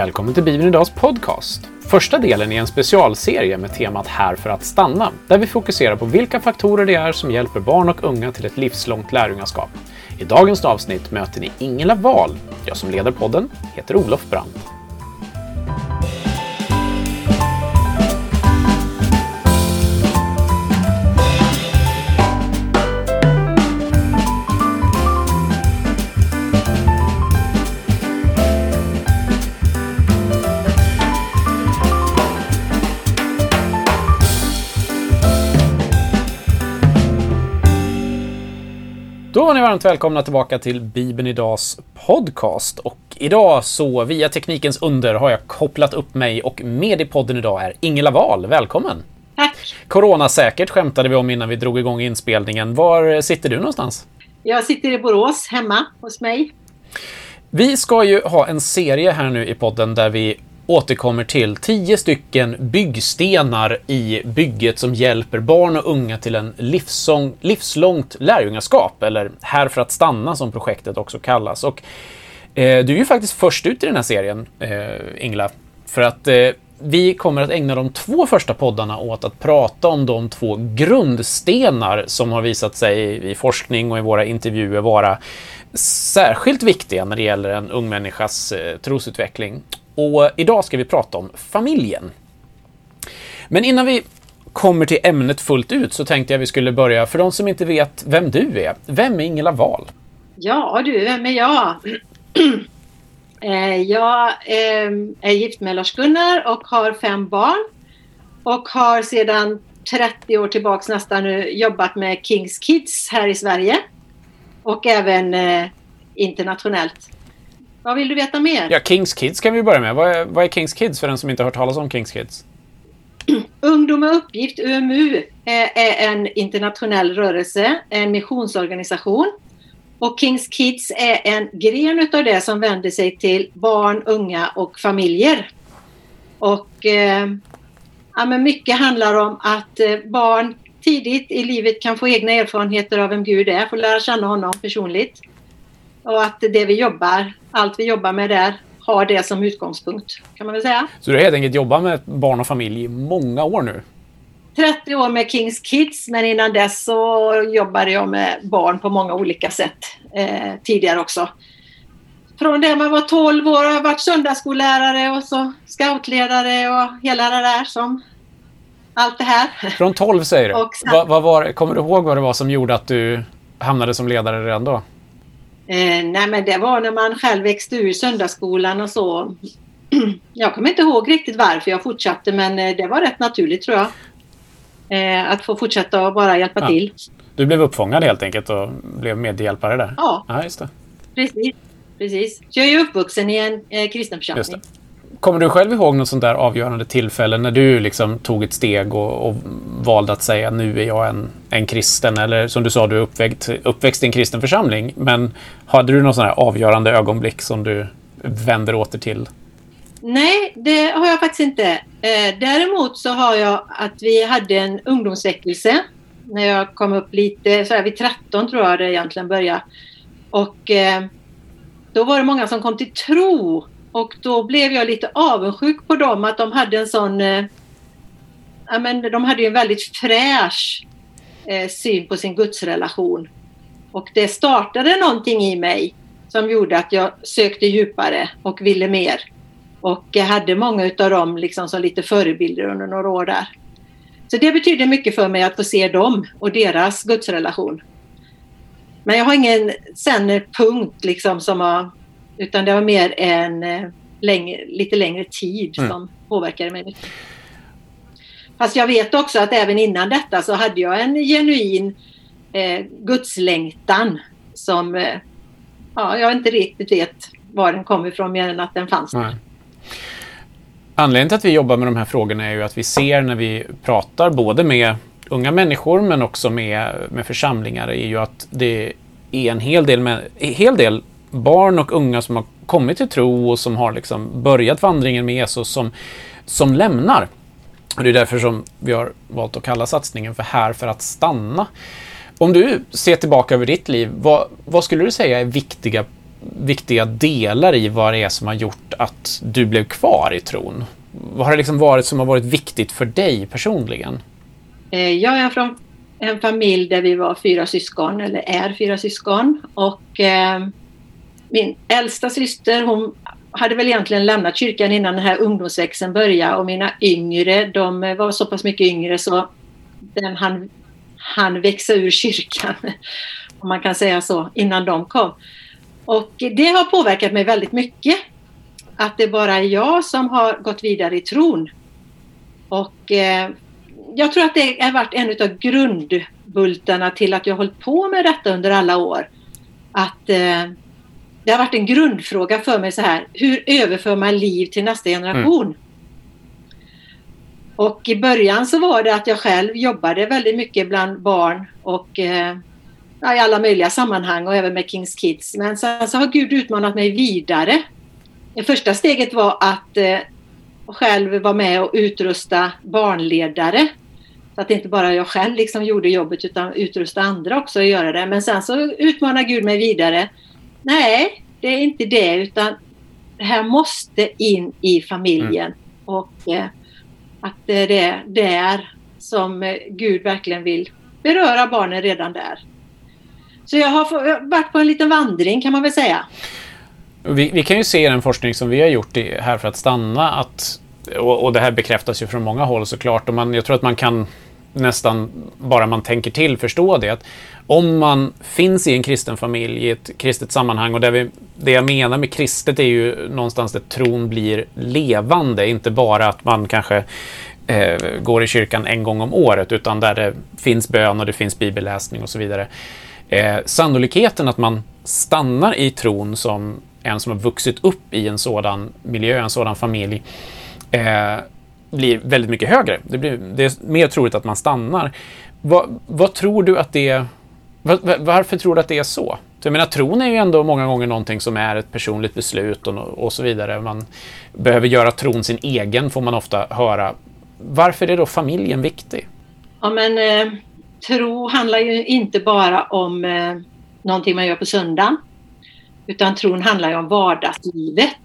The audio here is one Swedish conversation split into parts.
Välkommen till Bibeln Idags podcast. Första delen är en specialserie med temat Här för att stanna, där vi fokuserar på vilka faktorer det är som hjälper barn och unga till ett livslångt lärjungaskap. I dagens avsnitt möter ni Ingela Wahl. Jag som leder podden heter Olof Brandt. Då var ni varmt välkomna tillbaka till Bibeln Idags podcast. Och idag så, via teknikens under, har jag kopplat upp mig och med i podden idag är Ingela Wahl. Välkommen! Tack! Coronasäkert skämtade vi om innan vi drog igång inspelningen. Var sitter du någonstans? Jag sitter i Borås, hemma hos mig. Vi ska ju ha en serie här nu i podden där vi återkommer till tio stycken byggstenar i bygget som hjälper barn och unga till en livsång, livslångt lärjungaskap, eller Här för att stanna som projektet också kallas. Och, eh, du är ju faktiskt först ut i den här serien, eh, Ingela, för att eh, vi kommer att ägna de två första poddarna åt att prata om de två grundstenar som har visat sig i forskning och i våra intervjuer vara särskilt viktiga när det gäller en ung människas eh, trosutveckling. Och idag ska vi prata om familjen. Men innan vi kommer till ämnet fullt ut så tänkte jag vi skulle börja, för de som inte vet vem du är, vem är Ingela Wahl? Ja du, vem är jag? Eh, jag ehm, är gift med Lars-Gunnar och har fem barn. Och har sedan 30 år tillbaks nästan nu jobbat med Kings Kids här i Sverige. Och även eh, internationellt. Vad vill du veta mer? Ja, Kings Kids kan vi börja med. Vad är, vad är Kings Kids för den som inte har hört talas om Kings Kids? Ungdom med uppgift, UMU, är, är en internationell rörelse, en missionsorganisation. Och Kings Kids är en gren utav det som vänder sig till barn, unga och familjer. Och eh, ja, men mycket handlar om att eh, barn tidigt i livet kan få egna erfarenheter av vem Gud är, få lära känna honom personligt. Och att det vi jobbar, allt vi jobbar med där, har det som utgångspunkt, kan man väl säga. Så du har helt enkelt jobbat med barn och familj i många år nu? 30 år med Kings Kids, men innan dess så jobbade jag med barn på många olika sätt eh, tidigare också. Från det man var 12 år har jag varit söndagsskollärare och så scoutledare och hela det där som allt det här. Från 12 säger du? Och sen- vad, vad var, kommer du ihåg vad det var som gjorde att du hamnade som ledare redan då? Eh, nej men det var när man själv växte ur söndagsskolan och så. Jag kommer inte ihåg riktigt varför jag fortsatte men eh, det var rätt naturligt tror jag. Eh, att få fortsätta och bara hjälpa Ja. till. Du blev uppfångad helt enkelt och blev medhjälpare där? Ja, Ja, just det. precis. precis. Jag är ju uppvuxen i en eh, kristen församling. Kommer du själv ihåg något sånt där avgörande tillfälle när du liksom tog ett steg och, och valde att säga nu är jag en, en kristen? Eller som du sa, du är uppväxt, uppväxt i en kristen församling. Men hade du något sånt här avgörande ögonblick som du vänder åter till? Nej, det har jag faktiskt inte. Eh, däremot så har jag att vi hade en ungdomsväckelse när jag kom upp lite, så här vid 13 tror jag det egentligen började. Och eh, då var det många som kom till tro och då blev jag lite avundsjuk på dem att de hade en sån, eh, ja men de hade ju en väldigt fräsch eh, syn på sin gudsrelation. Och det startade någonting i mig som gjorde att jag sökte djupare och ville mer. Och jag hade många utav dem liksom som lite förebilder under några år där. Så det betyder mycket för mig att få se dem och deras gudsrelation. Men jag har ingen sen punkt liksom som har, utan det var mer en eh, längre, lite längre tid Mm. som påverkade mig. Fast jag vet också att även innan detta så hade jag en genuin eh, gudslängtan som eh, ja, jag inte riktigt vet var den kom ifrån mer än att den fanns. Nej. Anledningen till att vi jobbar med de här frågorna är ju att vi ser när vi pratar både med unga människor men också med, med församlingar är ju att det är en hel del, med, en hel del barn och unga som har kommit till tro och som har liksom börjat vandringen med Jesus som, som lämnar. Och det är därför som vi har valt att kalla satsningen för Här för att stanna. Om du ser tillbaka över ditt liv, vad, vad skulle du säga är viktiga viktiga delar i vad det är som har gjort att du blev kvar i tron? Vad har det liksom varit som har varit viktigt för dig personligen? Eh, jag är från en familj där vi var fyra syskon, eller är fyra syskon. Och eh, min äldsta syster hon hade väl egentligen lämnat kyrkan innan den här ungdomsväxeln började och mina yngre de var så pass mycket yngre så den han, han växa ur kyrkan, om man kan säga så, innan de kom. Och det har påverkat mig väldigt mycket. Att det bara är jag som har gått vidare i tron. Och eh, jag tror att det har varit en av grundbultarna till att jag hållit på med detta under alla år. Att eh, det har varit en grundfråga för mig så här. Hur överför man liv till nästa generation? Mm. Och i början så var det att jag själv jobbade väldigt mycket bland barn och eh, i alla möjliga sammanhang och även med Kings Kids. Men sen så har Gud utmanat mig vidare. Det första steget var att eh, själv vara med och utrusta barnledare. Så att inte bara jag själv liksom gjorde jobbet utan utrusta andra också att göra det. Men sen så utmanar Gud mig vidare. Nej, det är inte det utan det här måste in i familjen. Mm. Och eh, att det är där som eh, Gud verkligen vill beröra barnen redan där. Så jag har varit på en liten vandring kan man väl säga. Vi, vi kan ju se i den forskning som vi har gjort i, här för att stanna att, och, och, det här bekräftas ju från många håll såklart, och man, jag tror att man kan nästan bara man tänker till förstå det. Att om man finns i en kristen familj, i ett kristet sammanhang och där vi, det jag menar med kristet är ju någonstans där tron blir levande, inte bara att man kanske eh, går i kyrkan en gång om året utan där det finns bön och det finns bibelläsning och så vidare. Eh, sannolikheten att man stannar i tron som en som har vuxit upp i en sådan miljö, en sådan familj, eh, blir väldigt mycket högre. Det, blir, det är mer troligt att man stannar. Va, vad tror du att det var, varför tror du att det är så? Jag menar, tron är ju ändå många gånger någonting som är ett personligt beslut och, och så vidare. Man behöver göra tron sin egen, får man ofta höra. Varför är då familjen viktig? Ja, men eh, tro handlar ju inte bara om eh, någonting man gör på söndagen. Utan tron handlar ju om vardagslivet.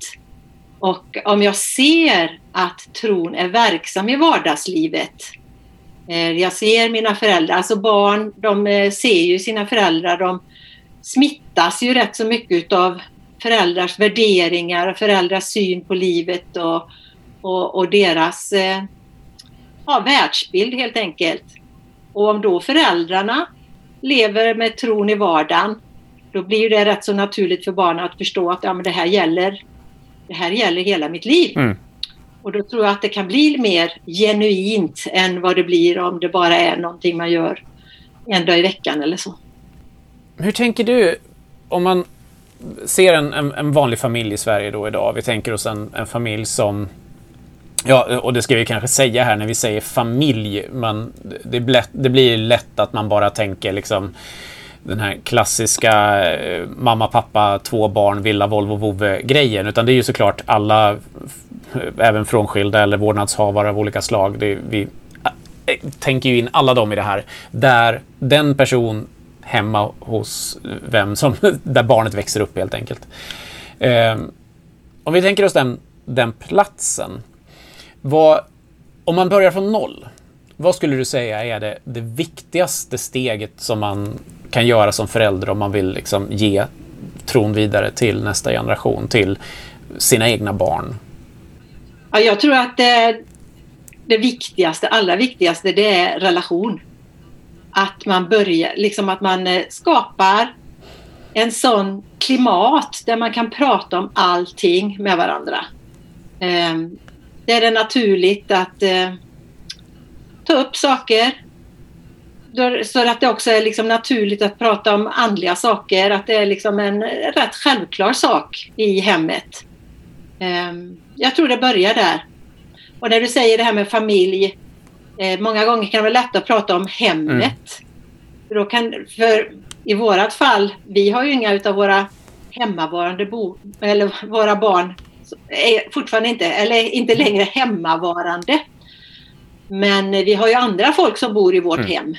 Och om jag ser att tron är verksam i vardagslivet. Eh, jag ser mina föräldrar, alltså barn, de eh, ser ju sina föräldrar, de smittas ju rätt så mycket av föräldrars värderingar och föräldrars syn på livet och, och, och deras eh, ja, världsbild helt enkelt. Och om då föräldrarna lever med tron i vardagen, då blir det rätt så naturligt för barnen att förstå att ja, men det här gäller det här gäller hela mitt liv. Mm. Och då tror jag att det kan bli mer genuint än vad det blir om det bara är någonting man gör en dag i veckan eller så. Hur tänker du om man ser en, en, en vanlig familj i Sverige då idag? Vi tänker oss en, en familj som Ja, och det ska vi kanske säga här när vi säger familj. Man, det, det blir lätt att man bara tänker liksom den här klassiska eh, mamma, pappa, två barn, villa, Volvo, vovve grejen. Utan det är ju såklart alla, eh, även frånskilda eller vårdnadshavare av olika slag. Det, vi äh, tänker ju in alla dem i det här. Där den person hemma hos vem som, där barnet växer upp helt enkelt. Eh, om vi tänker oss den, den platsen. Vad, om man börjar från noll, vad skulle du säga är det, det viktigaste steget som man kan göra som förälder om man vill liksom ge tron vidare till nästa generation, till sina egna barn? Ja, jag tror att det, det viktigaste, allra viktigaste, det är relation. Att man börjar, liksom att man eh, skapar en sån klimat där man kan prata om allting med varandra. Där det är det naturligt att eh, ta upp saker, så att det också är liksom naturligt att prata om andliga saker, att det är liksom en rätt självklar sak i hemmet. Ehm, jag tror det börjar där. Och när du säger det här med familj, eh, många gånger kan det vara lätt att prata om hemmet. Mm. Kan, för i vårat fall, vi har ju inga utav våra hemmavarande bo, eller våra barn är fortfarande inte, eller inte längre hemmavarande. Men vi har ju andra folk som bor i vårt mm. hem.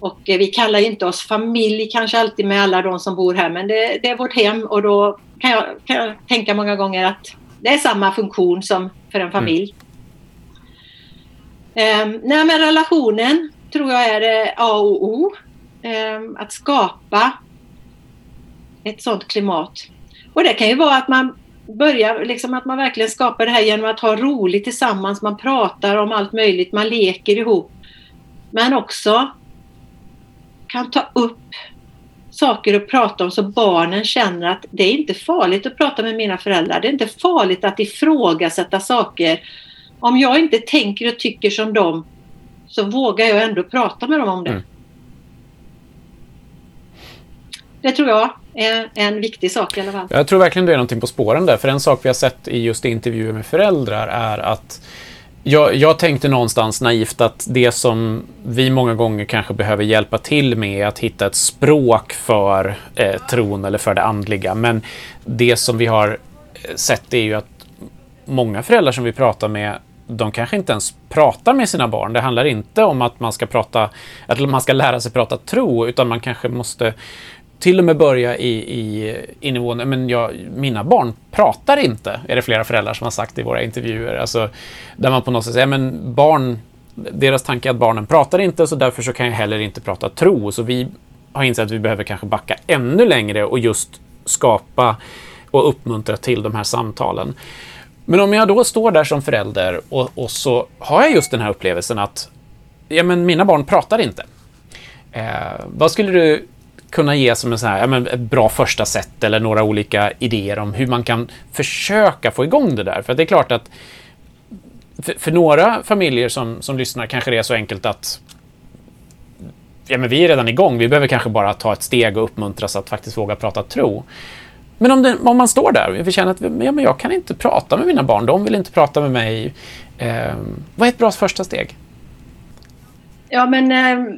Och vi kallar inte oss familj kanske alltid med alla de som bor här men det, det är vårt hem och då kan jag, kan jag, tänka många gånger att det är samma funktion som för en familj. Mm. Um, nej, men relationen tror jag är det A och O. Um, att skapa ett sådant klimat. Och det kan ju vara att man börjar, liksom att man verkligen skapar det här genom att ha roligt tillsammans. Man pratar om allt möjligt, man leker ihop. Men också kan ta upp saker att prata om så barnen känner att det är inte farligt att prata med mina föräldrar. Det är inte farligt att ifrågasätta saker. Om jag inte tänker och tycker som dem så vågar jag ändå prata med dem om det. Mm. Det tror jag är en viktig sak i alla fall. Jag tror verkligen du är någonting på spåren där. För en sak vi har sett i just intervjuer med föräldrar är att jag, jag, tänkte någonstans naivt att det som vi många gånger kanske behöver hjälpa till med är att hitta ett språk för eh, tron eller för det andliga. Men det som vi har eh, sett är ju att många föräldrar som vi pratar med de kanske inte ens pratar med sina barn. Det handlar inte om att man ska prata, att man ska lära sig prata tro, utan man kanske måste till och med börja i, i, i men jag, mina barn pratar inte, är det flera föräldrar som har sagt i våra intervjuer. Alltså, där man på något sätt säger, men barn, deras tanke är att barnen pratar inte, så därför så kan jag heller inte prata tro. Så vi har insett att vi behöver kanske backa ännu längre och just skapa och uppmuntra till de här samtalen. Men om jag då står där som förälder och, och så har jag just den här upplevelsen att ja, men mina barn pratar inte. Eh, vad skulle du kunna ge som en så här, ja, men ett bra första sätt eller några olika idéer om hur man kan försöka få igång det där? För det är klart att för, för, några familjer som, som lyssnar kanske det är så enkelt att ja, men vi är redan igång. Vi behöver kanske bara ta ett steg och uppmuntras att faktiskt våga prata tro. Men om, det, om man står där och känner att ja, men jag kan inte prata med mina barn, de vill inte prata med mig. Eh, vad är ett bra första steg? Ja, men eh,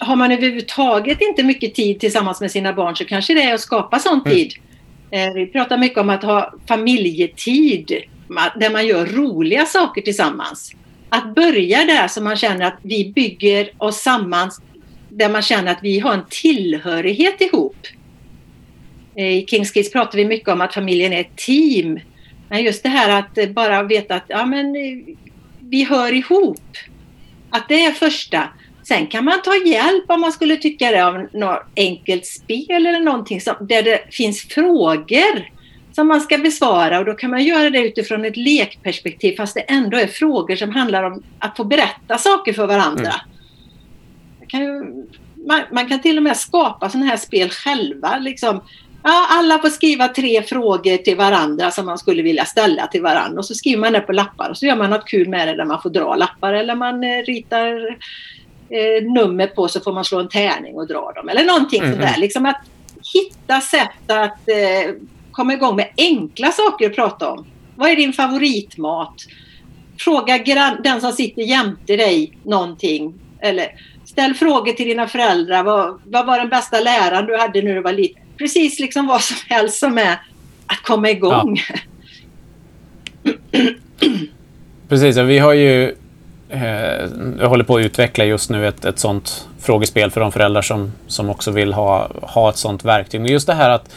har man överhuvudtaget inte mycket tid tillsammans med sina barn så kanske det är att skapa sån mm. tid. Eh, vi pratar mycket om att ha familjetid där man gör roliga saker tillsammans. Att börja där så man känner att vi bygger oss samman där man känner att vi har en tillhörighet ihop. Eh, I Kings Kids pratar vi mycket om att familjen är ett team. Men just det här att bara veta att ja, men, eh, vi hör ihop. Att det är första. Sen kan man ta hjälp om man skulle tycka det av något enkelt spel eller någonting som, där det finns frågor som man ska besvara och då kan man göra det utifrån ett lekperspektiv fast det ändå är frågor som handlar om att få berätta saker för varandra. Mm. Kan ju, man, man, kan till och med skapa sådana här spel själva. Liksom. Ja, alla får skriva tre frågor till varandra som man skulle vilja ställa till varandra och så skriver man det på lappar och så gör man något kul med det där man får dra lappar eller man eh, ritar eh, nummer på så får man slå en tärning och dra dem. Eller någonting mm. sånt där. Liksom att hitta sätt att eh, komma igång med enkla saker att prata om. Vad är din favoritmat? Fråga den som sitter jämte dig någonting. Eller ställ frågor till dina föräldrar. Vad, vad var den bästa läraren du hade när du var liten? Precis liksom vad som helst som är att komma igång. Ja. Precis, vi har ju Eh, jag håller på att utveckla just nu ett, ett sånt frågespel för de föräldrar som, som också vill ha, ha ett sånt verktyg. Men just det här att,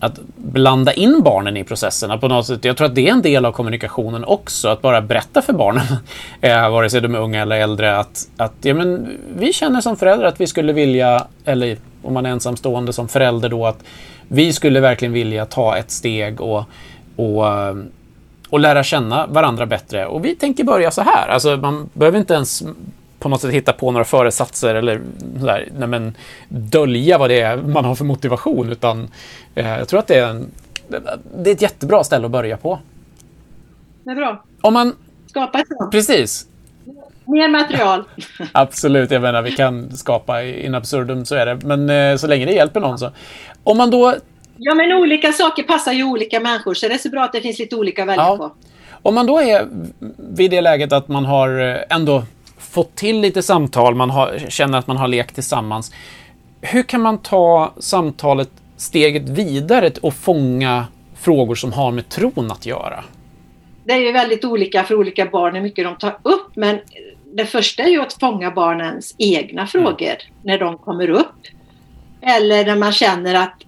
att blanda in barnen i processerna på något sätt, jag tror att det är en del av kommunikationen också. Att bara berätta för barnen, eh, vare sig de är unga eller äldre, att, att ja, men, vi känner som föräldrar att vi skulle vilja, eller om man är ensamstående som förälder då, att vi skulle verkligen vilja ta ett steg och, och eh, och lära känna varandra bättre. Och vi tänker börja så här. Alltså, man behöver inte ens på något sätt hitta på några föresatser eller sådär, nej men, dölja vad det är man har för motivation. Utan eh, jag tror att det är, en, det är ett jättebra ställe att börja på. Det är bra. Om man... Skapa ett sånt. Precis. Mer material. Absolut, jag menar vi kan skapa in absurdum, så är det. Men eh, så länge det hjälper någon så. Om man då Ja, men olika saker passar ju olika människor, så det är så bra att det finns lite olika att välja ja. på. Om man då är vid det läget att man har eh, ändå fått till lite samtal, man har, känner att man har lekt tillsammans. Hur kan man ta samtalet steget vidare och fånga frågor som har med tron att göra? Det är ju väldigt olika för olika barn hur mycket de tar upp, men det första är ju att fånga barnens egna frågor mm. när de kommer upp. Eller när man känner att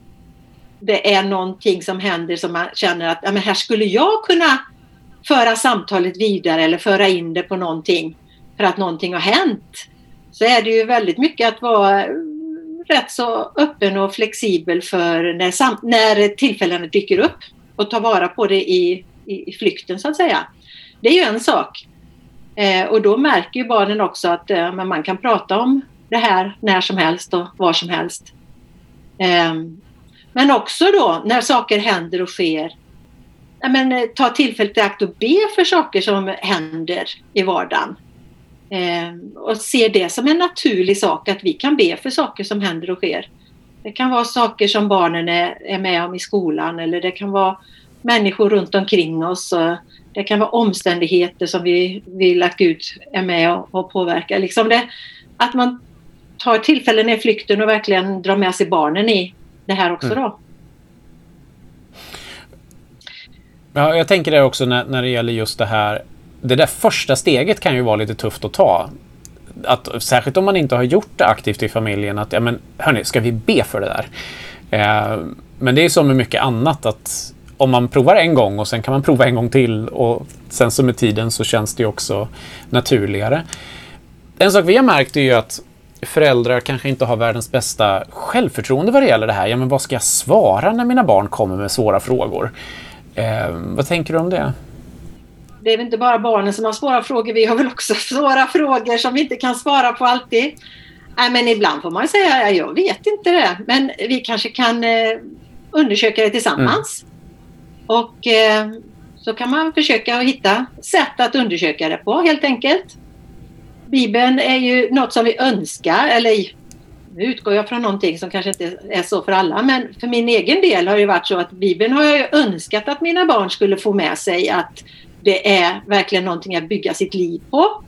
det är någonting som händer som man känner att ja, men här skulle jag kunna föra samtalet vidare eller föra in det på någonting för att någonting har hänt. Så är det ju väldigt mycket att vara rätt så öppen och flexibel för när, när tillfällena dyker upp och ta vara på det i, i, i flykten så att säga. Det är ju en sak. Eh, och då märker ju barnen också att eh, man kan prata om det här när som helst och var som helst. Eh, men också då när saker händer och sker. Men, eh, ta tillfället i akt och be för saker som händer i vardagen. Eh, och se det som en naturlig sak att vi kan be för saker som händer och sker. Det kan vara saker som barnen är, är med om i skolan eller det kan vara människor runt omkring oss. Det kan vara omständigheter som vi vill att Gud är med och, och påverkar. Liksom det, att man tar tillfällen i flykten och verkligen drar med sig barnen i det här också mm. då. Ja, jag tänker det också när, när det gäller just det här. Det där första steget kan ju vara lite tufft att ta. Att, särskilt om man inte har gjort det aktivt i familjen. Att, ja men hörni, ska vi be för det där? Eh, men det är som med mycket annat att om man provar en gång och sen kan man prova en gång till och sen så med tiden så känns det också naturligare. En sak vi har märkt är ju att föräldrar kanske inte har världens bästa självförtroende vad det gäller det här. Ja, men vad ska jag svara när mina barn kommer med svåra frågor? Eh, vad tänker du om det? Det är väl inte bara barnen som har svåra frågor. Vi har väl också svåra frågor som vi inte kan svara på alltid. Nej, men ibland får man säga, jag vet inte det. Men vi kanske kan eh, undersöka det tillsammans. Mm. Och eh, så kan man försöka hitta sätt att undersöka det på helt enkelt. Bibeln är ju något som vi önskar, eller nu utgår jag från någonting som kanske inte är så för alla, men för min egen del har det varit så att Bibeln har jag önskat att mina barn skulle få med sig att det är verkligen någonting att bygga sitt liv på.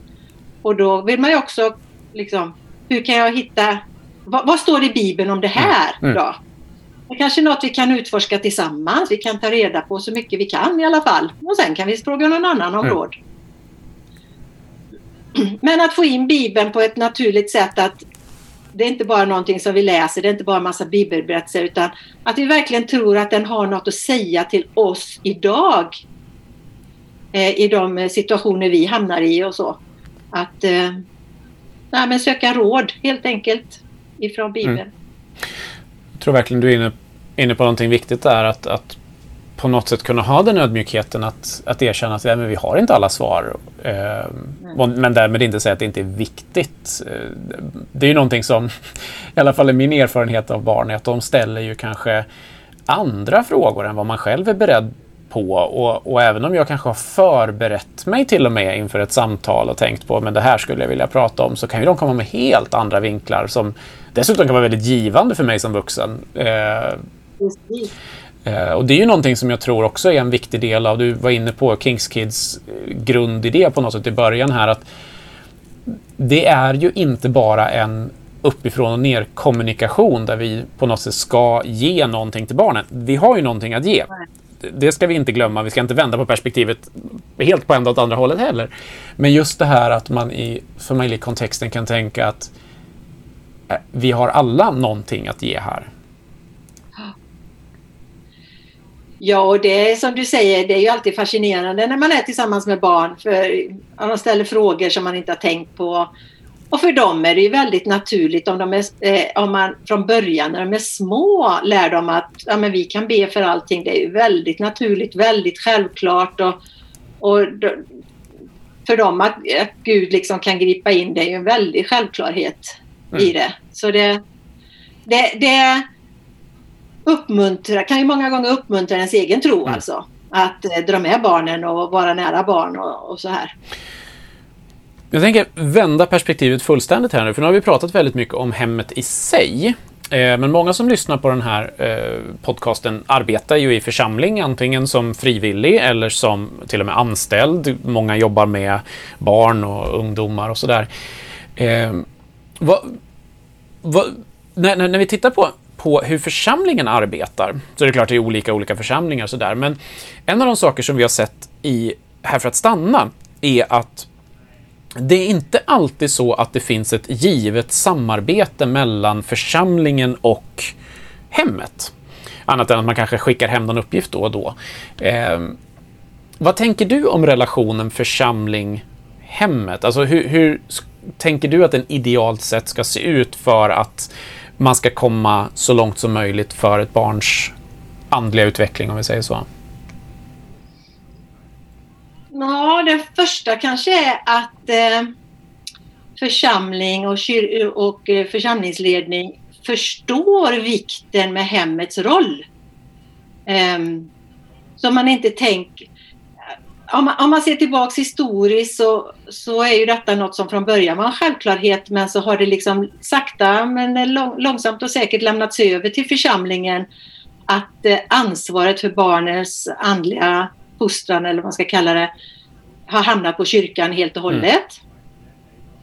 Och då vill man ju också liksom, hur kan jag hitta, vad, vad står det i Bibeln om det här mm. då? Det kanske är något vi kan utforska tillsammans. Vi kan ta reda på så mycket vi kan i alla fall. Och sen kan vi fråga någon annan om mm. råd. Men att få in Bibeln på ett naturligt sätt att det är inte bara någonting som vi läser, det är inte bara en massa bibelberättelser utan att vi verkligen tror att den har något att säga till oss idag. Eh, I de situationer vi hamnar i och så. Att eh, nej, men söka råd helt enkelt ifrån Bibeln. Mm. Jag tror verkligen du är inne inne på någonting viktigt där. Att, att på något sätt kunna ha den ödmjukheten att, att erkänna att ja, men vi har inte alla svar. Eh, mm. Men därmed inte säga att det inte är viktigt. Eh, det är ju någonting som, i alla fall är min erfarenhet av barn, är att de ställer ju kanske andra frågor än vad man själv är beredd på. Och, och, även om jag kanske har förberett mig till och med inför ett samtal och tänkt på men det här skulle jag vilja prata om så kan ju de komma med helt andra vinklar som dessutom kan vara väldigt givande för mig som vuxen. Eh, Eh, och det är ju någonting som jag tror också är en viktig del av, du var inne på Kings Kids eh, grundidé på något sätt i början här, att det är ju inte bara en uppifrån och ner kommunikation där vi på något sätt ska ge någonting till barnen. Vi har ju någonting att ge. Det ska vi inte glömma. Vi ska inte vända på perspektivet helt på enda åt andra hållet heller. Men just det här att man i familjekontexten kan tänka att eh, vi har alla någonting att ge här. Ja, och det är som du säger, det är ju alltid fascinerande när man är tillsammans med barn. För de ställer frågor som man inte har tänkt på. Och för dem är det ju väldigt naturligt om, de är, eh, om man från början när de är små lär dem att ja, men vi kan be för allting. Det är ju väldigt naturligt, väldigt självklart. Och, och för dem att, att Gud liksom kan gripa in, det är ju en väldig självklarhet mm. i det. Så det, det, det uppmuntra, kan ju många gånger uppmuntra ens egen tro mm. alltså. Att eh, dra med barnen och vara nära barn och, och, så här. Jag tänker vända perspektivet fullständigt här nu, för nu har vi pratat väldigt mycket om hemmet i sig. Eh, men många som lyssnar på den här eh, podcasten arbetar ju i församling, antingen som frivillig eller som till och med anställd. Många jobbar med barn och ungdomar och sådär. Eh, vad, när, när, vi tittar på på hur församlingen arbetar, så det är klart det är olika olika församlingar och sådär, men en av de saker som vi har sett i Här för att stanna är att det är inte alltid så att det finns ett givet samarbete mellan församlingen och hemmet. Annat än att man kanske skickar hem någon uppgift då och då. Eh, vad tänker du om relationen församling-hemmet? Alltså hur, hur tänker du att den idealt sett ska se ut för att man ska komma så långt som möjligt för ett barns andliga utveckling, om vi säger så? Ja, det första kanske är att eh, församling och, och eh, församlingsledning förstår vikten med hemmets roll. Ehm, så man inte tänker... Om man, om man ser tillbaks historiskt så, så är ju detta något som från början var en självklarhet men så har det liksom sakta men långsamt och säkert lämnats över till församlingen att eh, ansvaret för barnens andliga fostran eller vad man ska kalla det har hamnat på kyrkan helt och hållet. Mm.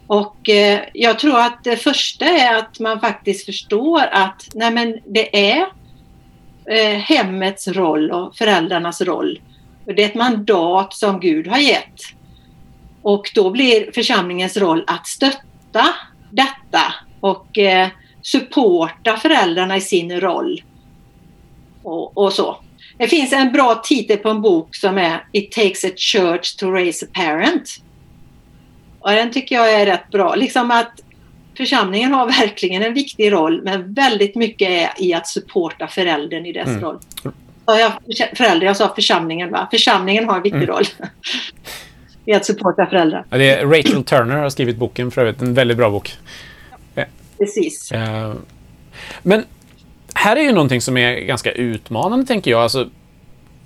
Och eh, jag tror att det första är att man faktiskt förstår att nej men det är eh, hemmets roll och föräldrarnas roll. Det är ett mandat som Gud har gett. Och då blir församlingens roll att stötta detta och eh, supporta föräldrarna i sin roll. Och, och, så. Det finns en bra titel på en bok som är It takes a church to raise a parent. Och den tycker jag är rätt bra. Liksom att församlingen har verkligen en viktig roll men väldigt mycket är i att supporta föräldern i dess mm. roll. Jag, förälder, jag sa församlingen va? Församlingen har en viktig mm. roll. I att supporta föräldrar. Ja, det är Rachel Turner har skrivit boken för övrigt. En väldigt bra bok. Precis. Uh, men här är ju någonting som är ganska utmanande tänker jag. Alltså,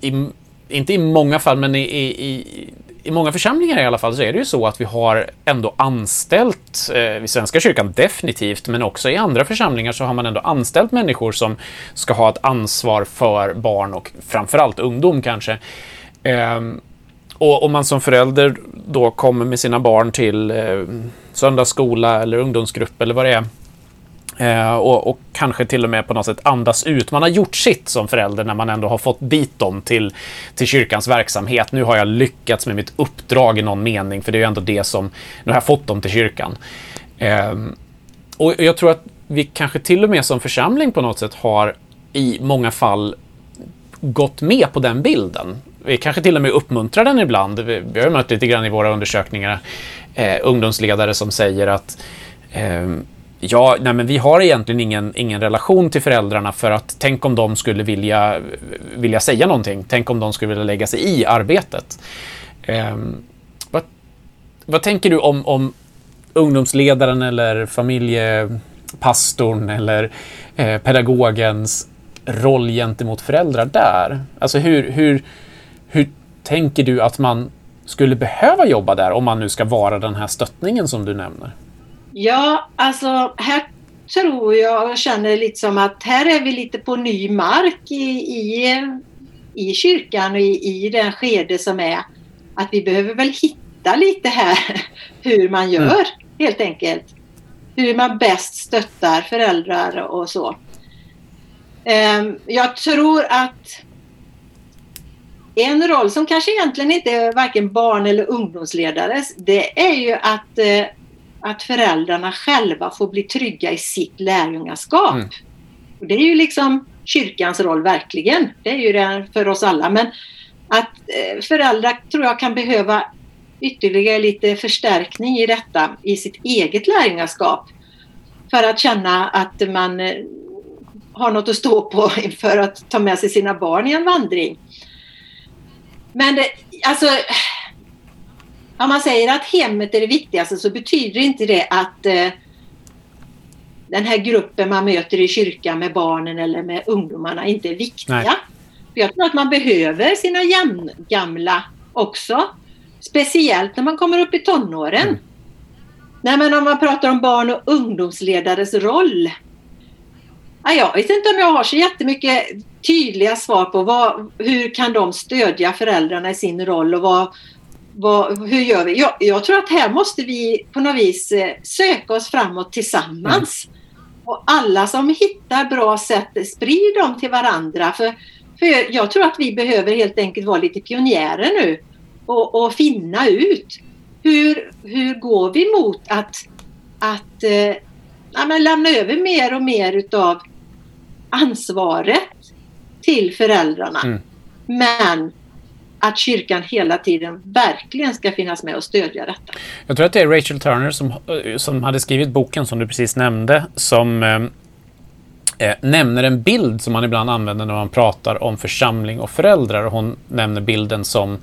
i, inte i många fall, men i, i, i i många församlingar i alla fall så är det ju så att vi har ändå anställt, eh, i Svenska kyrkan definitivt, men också i andra församlingar så har man ändå anställt människor som ska ha ett ansvar för barn och framförallt ungdom kanske. Eh, och om man som förälder då kommer med sina barn till eh, söndagsskola eller ungdomsgrupp eller vad det är Eh, och, och, kanske till och med på något sätt andas ut. Man har gjort sitt som förälder när man ändå har fått dit dem till, till kyrkans verksamhet. Nu har jag lyckats med mitt uppdrag i någon mening, för det är ju ändå det som... Nu har jag fått dem till kyrkan. Eh, och jag tror att vi kanske till och med som församling på något sätt har i många fall gått med på den bilden. Vi kanske till och med uppmuntrar den ibland. Vi, vi har mött lite grann i våra undersökningar eh, ungdomsledare som säger att eh, Ja, nej men vi har egentligen ingen, ingen relation till föräldrarna för att tänk om de skulle vilja, vilja säga någonting. Tänk om de skulle vilja lägga sig i arbetet. Eh, vad, vad tänker du om, om ungdomsledaren eller familjepastorn eller eh, pedagogens roll gentemot föräldrar där? Alltså hur, hur, hur tänker du att man skulle behöva jobba där om man nu ska vara den här stöttningen som du nämner? Ja, alltså här tror jag och känner lite som att här är vi lite på ny mark i, i, i kyrkan och i, i den skede som är att vi behöver väl hitta lite här hur man gör mm. helt enkelt. Hur man bäst stöttar föräldrar och så. Um, jag tror att en roll som kanske egentligen inte är varken barn eller ungdomsledares, det är ju att uh, att föräldrarna själva får bli trygga i sitt lärjungaskap. Mm. Och det är ju liksom kyrkans roll verkligen. Det är ju det för oss alla. Men att eh, föräldrar tror jag kan behöva ytterligare lite förstärkning i detta i sitt eget lärjungaskap. För att känna att man eh, har något att stå på för att ta med sig sina barn i en vandring. Men det, alltså om man säger att hemmet är det viktigaste så betyder inte det att eh, den här gruppen man möter i kyrkan med barnen eller med ungdomarna inte är viktiga. Nej. Jag tror att man behöver sina jämngamla också. Speciellt när man kommer upp i tonåren. Mm. Nej, men om man pratar om barn och ungdomsledares roll. jag vet inte om jag har så jättemycket tydliga svar på vad, hur kan de stödja föräldrarna i sin roll och vad, vad, hur gör vi? Jag, jag, tror att här måste vi på något vis eh, söka oss framåt tillsammans. Mm. Och alla som hittar bra sätt, sprid dem till varandra. För, för jag tror att vi behöver helt enkelt vara lite pionjärer nu och, och finna ut hur, hur går vi mot att, att eh, ja, lämna över mer och mer utav ansvaret till föräldrarna. Mm. Men att kyrkan hela tiden verkligen ska finnas med och stödja detta. Jag tror att det är Rachel Turner som, eh, som hade skrivit boken som du precis nämnde som eh, eh, nämner en bild som man ibland använder när man pratar om församling och föräldrar. Hon nämner bilden som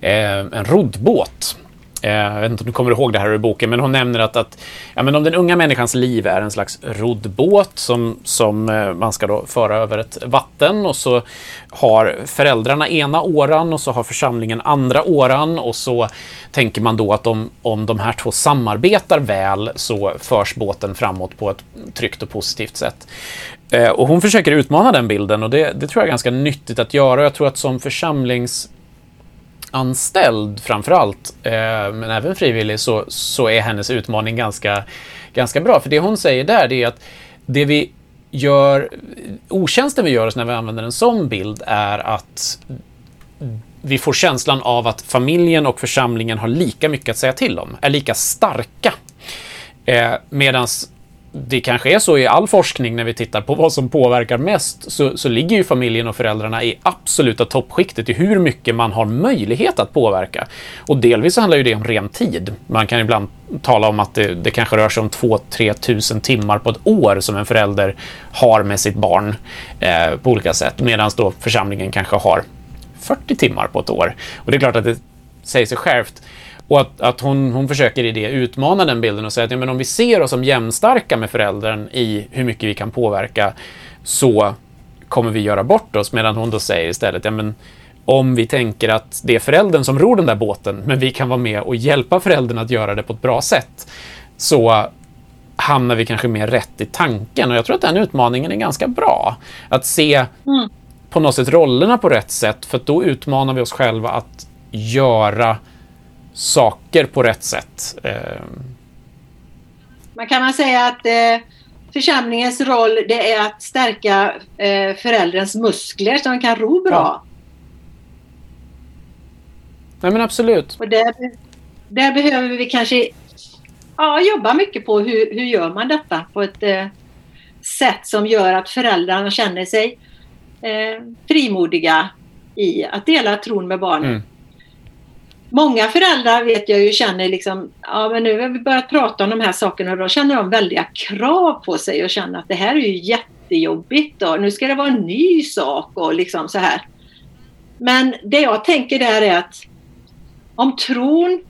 eh, en roddbåt. Eh, jag vet inte om du kommer ihåg det här ur boken, men hon nämner att, att ja, men om den unga människans liv är en slags roddbåt som, som eh, man ska då föra över ett vatten och så har föräldrarna ena åran och så har församlingen andra åran och så tänker man då att om, om de här två samarbetar väl så förs båten framåt på ett tryggt och positivt sätt. Eh, och hon försöker utmana den bilden och det, det tror jag är ganska nyttigt att göra. Jag tror att som församlings anställd framförallt, eh, men även frivillig, så, så är hennes utmaning ganska, ganska bra. För det hon säger där, det är att det vi gör, otjänsten vi gör oss när vi använder en sån bild är att vi får känslan av att familjen och församlingen har lika mycket att säga till om, är lika starka. Eh, Medan det kanske är så i all forskning när vi tittar på vad som påverkar mest så, så ligger ju familjen och föräldrarna i absoluta toppskiktet i hur mycket man har möjlighet att påverka. Och delvis handlar ju det om ren tid. Man kan ibland tala om att det, det kanske rör sig om 2-3 tusen timmar på ett år som en förälder har med sitt barn eh, på olika sätt. Medan då församlingen kanske har 40 timmar på ett år. Och det är klart att det säger sig självt och att, att hon, hon försöker i det utmana den bilden och säga att ja, men om vi ser oss som jämnstarka med föräldern i hur mycket vi kan påverka så kommer vi göra bort oss. Medan hon då säger istället, ja, men om vi tänker att det är föräldern som ror den där båten, men vi kan vara med och hjälpa föräldern att göra det på ett bra sätt, så hamnar vi kanske mer rätt i tanken. Och jag tror att den utmaningen är ganska bra. Att se mm. på något sätt rollerna på rätt sätt, för då utmanar vi oss själva att göra saker på rätt sätt. Ehm. Man kan man säga att eh, församlingens roll det är att stärka eh, muskler så han kan ro bra. Ja. Nej men absolut. Och där, där behöver vi kanske ja, jobba mycket på hur, hur gör man detta på ett eh, sätt som gör att föräldrarna känner sig eh, frimodiga i att dela tron med barnen. Mm. Många föräldrar vet jag ju känner liksom, ja men nu har vi börjat prata om de här sakerna och då känner de väldiga krav på sig och känner att det här är ju jättejobbigt och nu ska det vara en ny sak och liksom så här. Men det jag tänker där är att om tron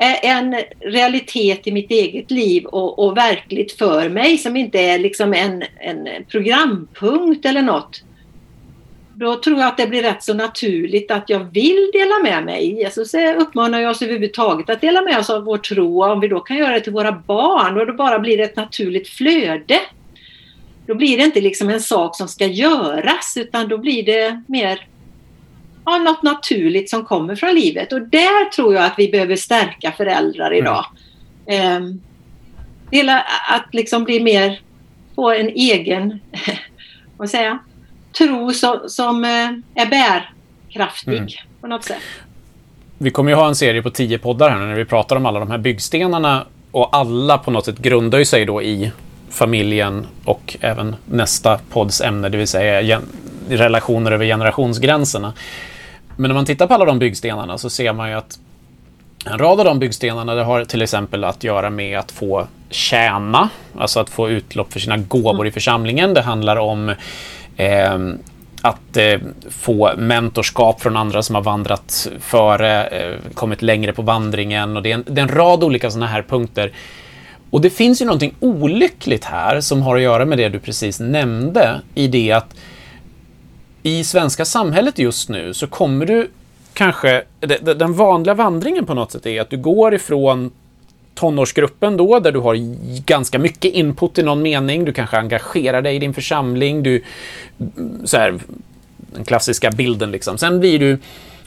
är en realitet i mitt eget liv och, och verkligt för mig som inte är liksom en, en programpunkt eller något då tror jag att det blir rätt så naturligt att jag vill dela med mig. Jesus uppmanar oss överhuvudtaget att dela med oss av vår tro. Om vi då kan göra det till våra barn och då bara blir det ett naturligt flöde. Då blir det inte liksom en sak som ska göras utan då blir det mer ja, något naturligt som kommer från livet. Och där tror jag att vi behöver stärka föräldrar idag. Mm. Eh, att liksom bli mer, få en egen, vad säger jag, tro som, som eh, är bärkraftig mm. på något sätt. Vi kommer ju ha en serie på tio poddar här när vi pratar om alla de här byggstenarna och alla på något sätt grundar sig då i familjen och även nästa podds ämne, det vill säga relationer över generationsgränserna. Men när man tittar på alla de byggstenarna så ser man ju att en rad av de byggstenarna det har till exempel att göra med att få tjäna, alltså att få utlopp för sina gåvor i församlingen. Det handlar om Ehm, att eh, få mentorskap från andra som har vandrat före, eh, kommit längre på vandringen och det är en, det är en rad olika sådana här punkter. Och det finns ju någonting olyckligt här som har att göra med det du precis nämnde i det att i svenska samhället just nu så kommer du kanske, den vanliga vandringen på något sätt är att du går ifrån tonårsgruppen då, där du har ganska mycket input i någon mening. Du kanske engagerar dig i din församling. Du, så här, den klassiska bilden liksom. Sen blir du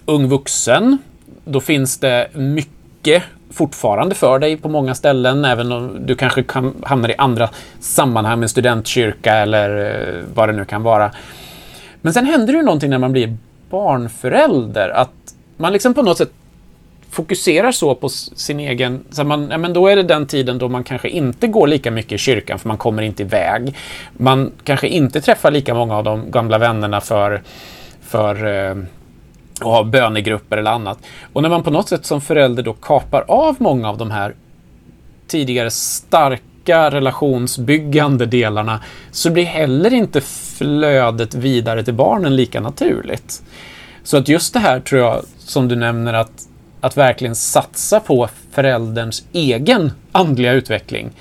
ung vuxen. Då finns det mycket fortfarande för dig på många ställen, även om du kanske kan, hamnar i andra sammanhang med studentkyrka eller eh, vad det nu kan vara. Men sen händer det ju någonting när man blir barnförälder, att man liksom på något sätt fokuserar så på sin egen... Så man, ja, men då är det den tiden då man kanske inte går lika mycket i kyrkan för man kommer inte iväg. Man kanske inte träffar lika många av de gamla vännerna för, för eh, att ha bönegrupper eller annat. Och när man på något sätt som förälder då kapar av många av de här tidigare starka relationsbyggande delarna så blir heller inte flödet vidare till barnen lika naturligt. Så att just det här tror jag, som du nämner, att, att verkligen satsa på förälderns egen andliga utveckling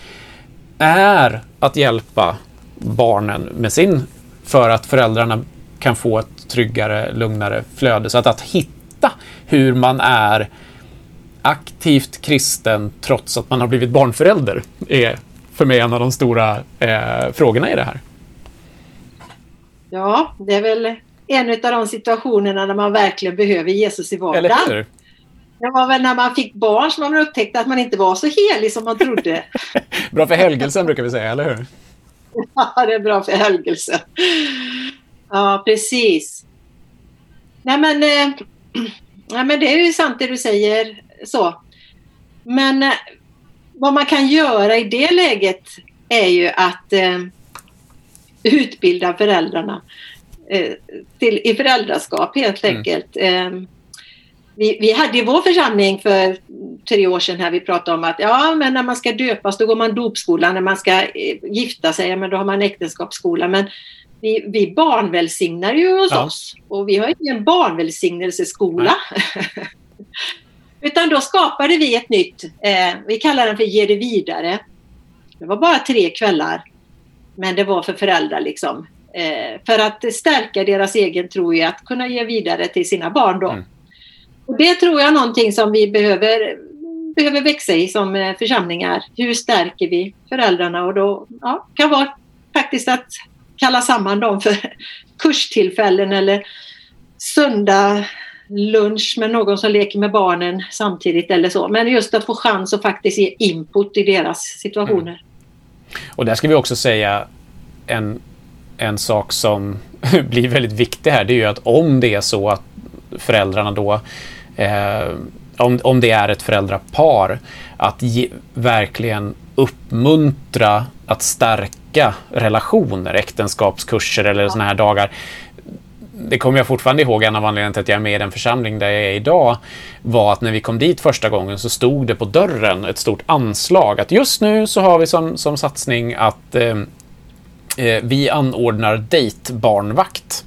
är att hjälpa barnen med sin, för att föräldrarna kan få ett tryggare, lugnare flöde. Så att, att hitta hur man är aktivt kristen trots att man har blivit barnförälder är för mig en av de stora eh, frågorna i det här. Ja, det är väl en av de situationerna där man verkligen behöver Jesus i vardagen. Det var väl när man fick barn som man upptäckte att man inte var så helig som man trodde. bra för helgelsen brukar vi säga, eller hur? Ja, det är bra för helgelsen. Ja, precis. Nej men, eh, nej, men det är ju sant det du säger. så. Men eh, vad man kan göra i det läget är ju att eh, utbilda föräldrarna eh, till, i föräldraskap helt mm. enkelt. Mm. Vi, vi, hade i vår församling för tre år sedan här, vi pratade om att ja, men när man ska döpas då går man dopskola, när man ska eh, gifta sig, ja, men då har man äktenskapsskola. Men vi, vi barnvälsignar ju hos ja. oss och vi har ingen barnvälsignelseskola. Utan då skapade vi ett nytt, eh, vi kallar den för Ge det vidare. Det var bara tre kvällar. Men det var för föräldrar liksom. Eh, för att stärka deras egen tro i att kunna ge vidare till sina barn då. Mm. Och det tror jag är någonting som vi behöver, behöver växa i som eh, församlingar. Hur stärker vi föräldrarna? Och då ja, kan vara faktiskt att kalla samman dem för kurstillfällen eller söndag lunch med någon som leker med barnen samtidigt eller så. Men just att få chans att faktiskt ge input i deras situationer. Mm. Och där ska vi också säga en, en sak som blir väldigt viktig här. Det är ju att om det är så att föräldrarna då eh, om, om det är ett föräldrapar, att ge, verkligen uppmuntra att stärka relationer, äktenskapskurser eller sådana här dagar det kommer jag fortfarande ihåg, en av anledningarna till att jag är med i den församling där jag är idag, var att när vi kom dit första gången så stod det på dörren ett stort anslag att just nu så har vi som, som satsning att eh, eh vi anordnar dejtbarnvakt.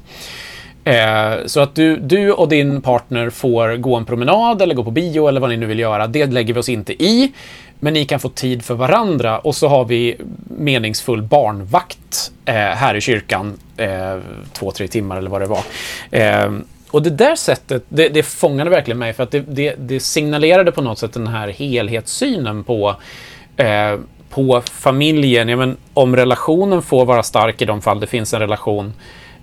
Eh, så att du, du och din partner får gå en promenad eller gå på bio eller vad ni nu vill göra. Det lägger vi oss inte i. Men ni kan få tid för varandra och så har vi meningsfull barnvakt eh, här i kyrkan eh, två, tre timmar eller vad det var. Eh, och det där sättet, det, det fångade verkligen mig för att det, det, det, signalerade på något sätt den här helhetssynen på, eh, på familjen. Ja, men om relationen får vara stark i de fall det finns en relation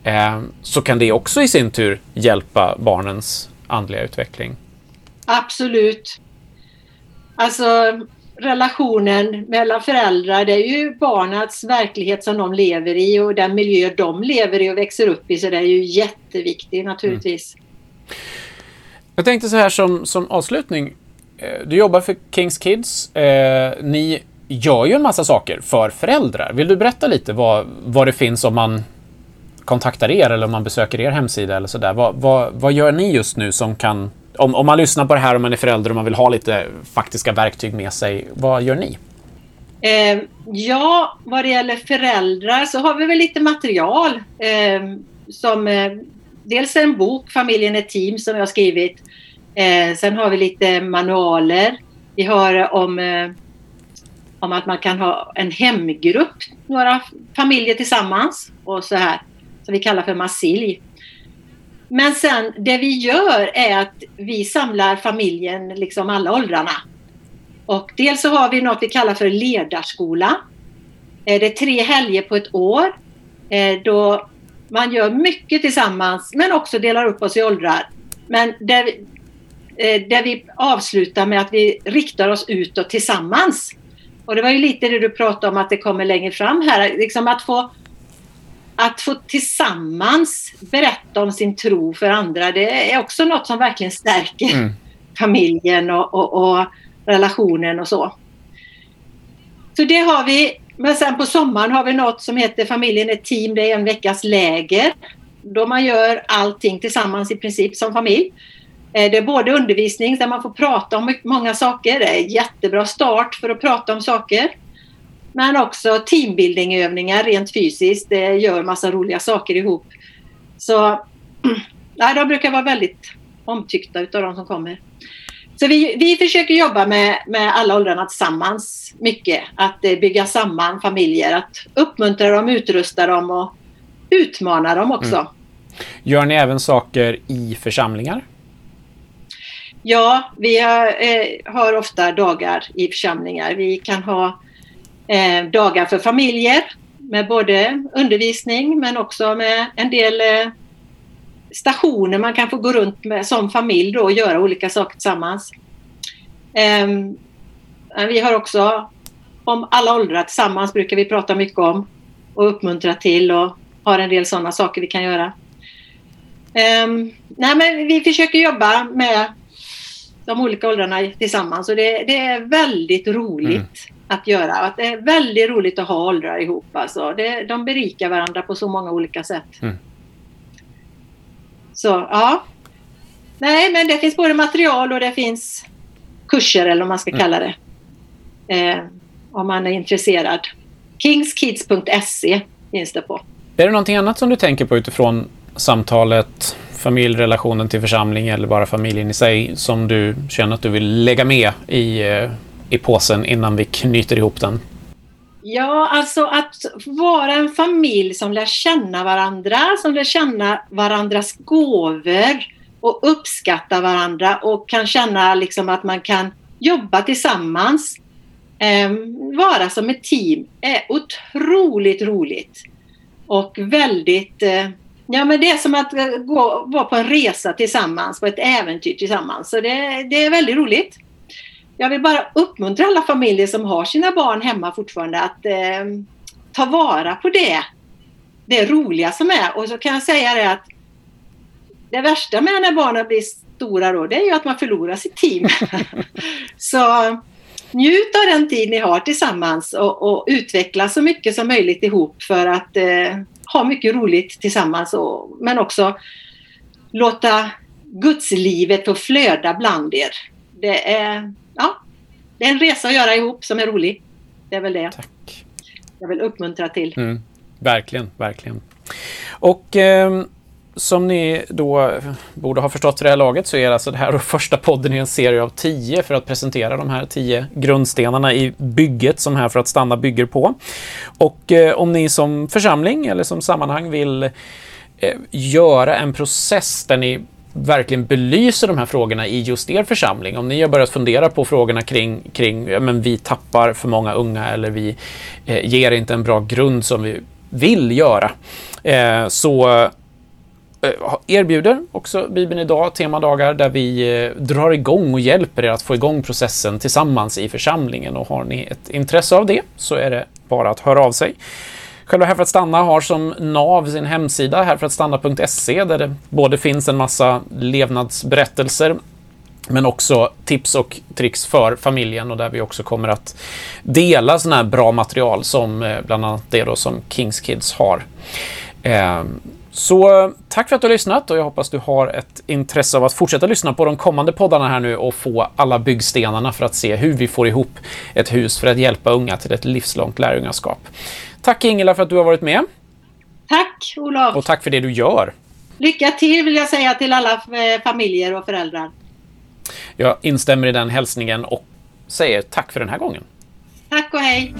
eh, så kan det också i sin tur hjälpa barnens andliga utveckling. Absolut. Alltså relationen mellan föräldrar, det är ju barnets verklighet som de lever i och den miljö de lever i och växer upp i, så det är ju jätteviktigt naturligtvis. Mm. Jag tänkte så här som, som avslutning. Eh, du jobbar för Kings Kids. Eh, ni gör ju en massa saker för föräldrar. Vill du berätta lite vad, vad det finns om man kontaktar er eller om man besöker er hemsida eller sådär. Vad, vad, vad gör ni just nu som kan om, om man lyssnar på det här och man är förälder och man vill ha lite faktiska verktyg med sig, vad gör ni? Eh, ja, vad det gäller föräldrar så har vi väl lite material eh, som eh, dels en bok, Familjen är team, som jag har skrivit. Eh, sen har vi lite manualer. Vi har om, eh, om att man kan ha en hemgrupp, några familjer tillsammans och så här, som vi kallar för massilj. Men sen det vi gör är att vi samlar familjen, liksom alla åldrarna. Och dels så har vi något vi kallar för ledarskola. Eh, det är tre helger på ett år eh, då man gör mycket tillsammans men också delar upp oss i åldrar. Men där vi, där vi avslutar med att vi riktar oss utåt tillsammans. Och det var ju lite det du pratade om att det kommer längre fram här, liksom att få att få tillsammans berätta om sin tro för andra, det är också något som verkligen stärker. Mm. familjen och, och, och relationen och så. Så det har vi. Men sen på sommaren har vi något som heter Familjen är team. Det är en veckas läger. Då man gör allting tillsammans i princip som familj. Eh, det är både undervisning där man får prata om många saker. Det är en jättebra start för att prata om saker. Men också teambuildingövningar rent fysiskt. Det gör massa roliga saker ihop. Så ja, de brukar vara väldigt omtyckta utav de som kommer. Så vi, vi försöker jobba med, med alla åldrarna tillsammans mycket. Att eh, bygga samman familjer, att uppmuntra dem, utrusta dem och utmana dem också. Mm. Gör ni även saker i församlingar? Ja, vi har, eh, har ofta dagar i församlingar. Vi kan ha eh, dagar för familjer med både undervisning men också med en del eh, stationer man kan få gå runt med som familj då och göra olika saker tillsammans. Ehm, eh, vi har också om alla åldrar tillsammans brukar vi prata mycket om och uppmuntra till och har en del sådana saker vi kan göra. Ehm, nej men vi försöker jobba med de olika åldrarna tillsammans och det, det är väldigt roligt mm att göra. Att det är väldigt roligt att ha åldrar ihop. Alltså. Det, de berikar varandra på så många olika sätt. Mm. Så ja. Nej, men det finns både material och det finns kurser eller vad man ska mm. kalla det. Eh, om man är intresserad. Kingskids.se finns det på. Är det någonting annat som du tänker på utifrån samtalet, familjerelationen till församling eller bara familjen i sig som du känner att du vill lägga med i, eh, i påsen innan vi knyter ihop den? Ja, alltså att vara en familj som lär känna varandra, som lär känna varandras gåvor och uppskatta varandra och kan känna liksom att man kan jobba tillsammans. Eh, vara som ett team är otroligt roligt. Och väldigt... Eh, ja, men det är som att eh, gå, vara på en resa tillsammans, på ett äventyr tillsammans. Så det, det är väldigt roligt jag vill bara uppmuntra alla familjer som har sina barn hemma fortfarande att eh, ta vara på det. Det roliga som är. Och så kan jag säga det att det värsta med när barnen blir stora då, det är ju att man förlorar sitt team. så njut av den tid ni har tillsammans och, och utveckla så mycket som möjligt ihop för att eh, ha mycket roligt tillsammans. Och, men också låta gudslivet få flöda bland er. Det är ja, det är en resa att göra ihop som är rolig. Det är väl det Tack. jag vill uppmuntra till. Mm, verkligen, verkligen. Och eh, som ni då borde ha förstått för det här laget så är alltså det här första podden i en serie av tio för att presentera de här tio grundstenarna i bygget som Här för att stanna bygger på. Och eh, om ni som församling eller som sammanhang vill eh, göra en process där ni verkligen belyser de här frågorna i just er församling. Om ni har börjat fundera på frågorna kring, kring ja, men vi tappar för många unga eller vi eh, ger inte en bra grund som vi vill göra. Eh, så eh, erbjuder också Bibeln idag temadagar där vi eh, drar igång och hjälper er att få igång processen tillsammans i församlingen. Och har ni ett intresse av det så är det bara att höra av sig. Själva Här för att stanna har som nav sin hemsida härförattstanna.se där det både finns en massa levnadsberättelser men också tips och tricks för familjen och där vi också kommer att dela sådana här bra material som eh, bland annat det då som Kings Kids har. Ehm, så tack för att du har lyssnat och jag hoppas du har ett intresse av att fortsätta lyssna på de kommande poddarna här nu och få alla byggstenarna för att se hur vi får ihop ett hus för att hjälpa unga till ett livslångt lärjungaskap. Tack Ingela för att du har varit med. Tack Olof. Och tack för det du gör. Lycka till vill jag säga till alla eh, familjer och föräldrar. Jag instämmer i den hälsningen och säger tack för den här gången. Tack och hej.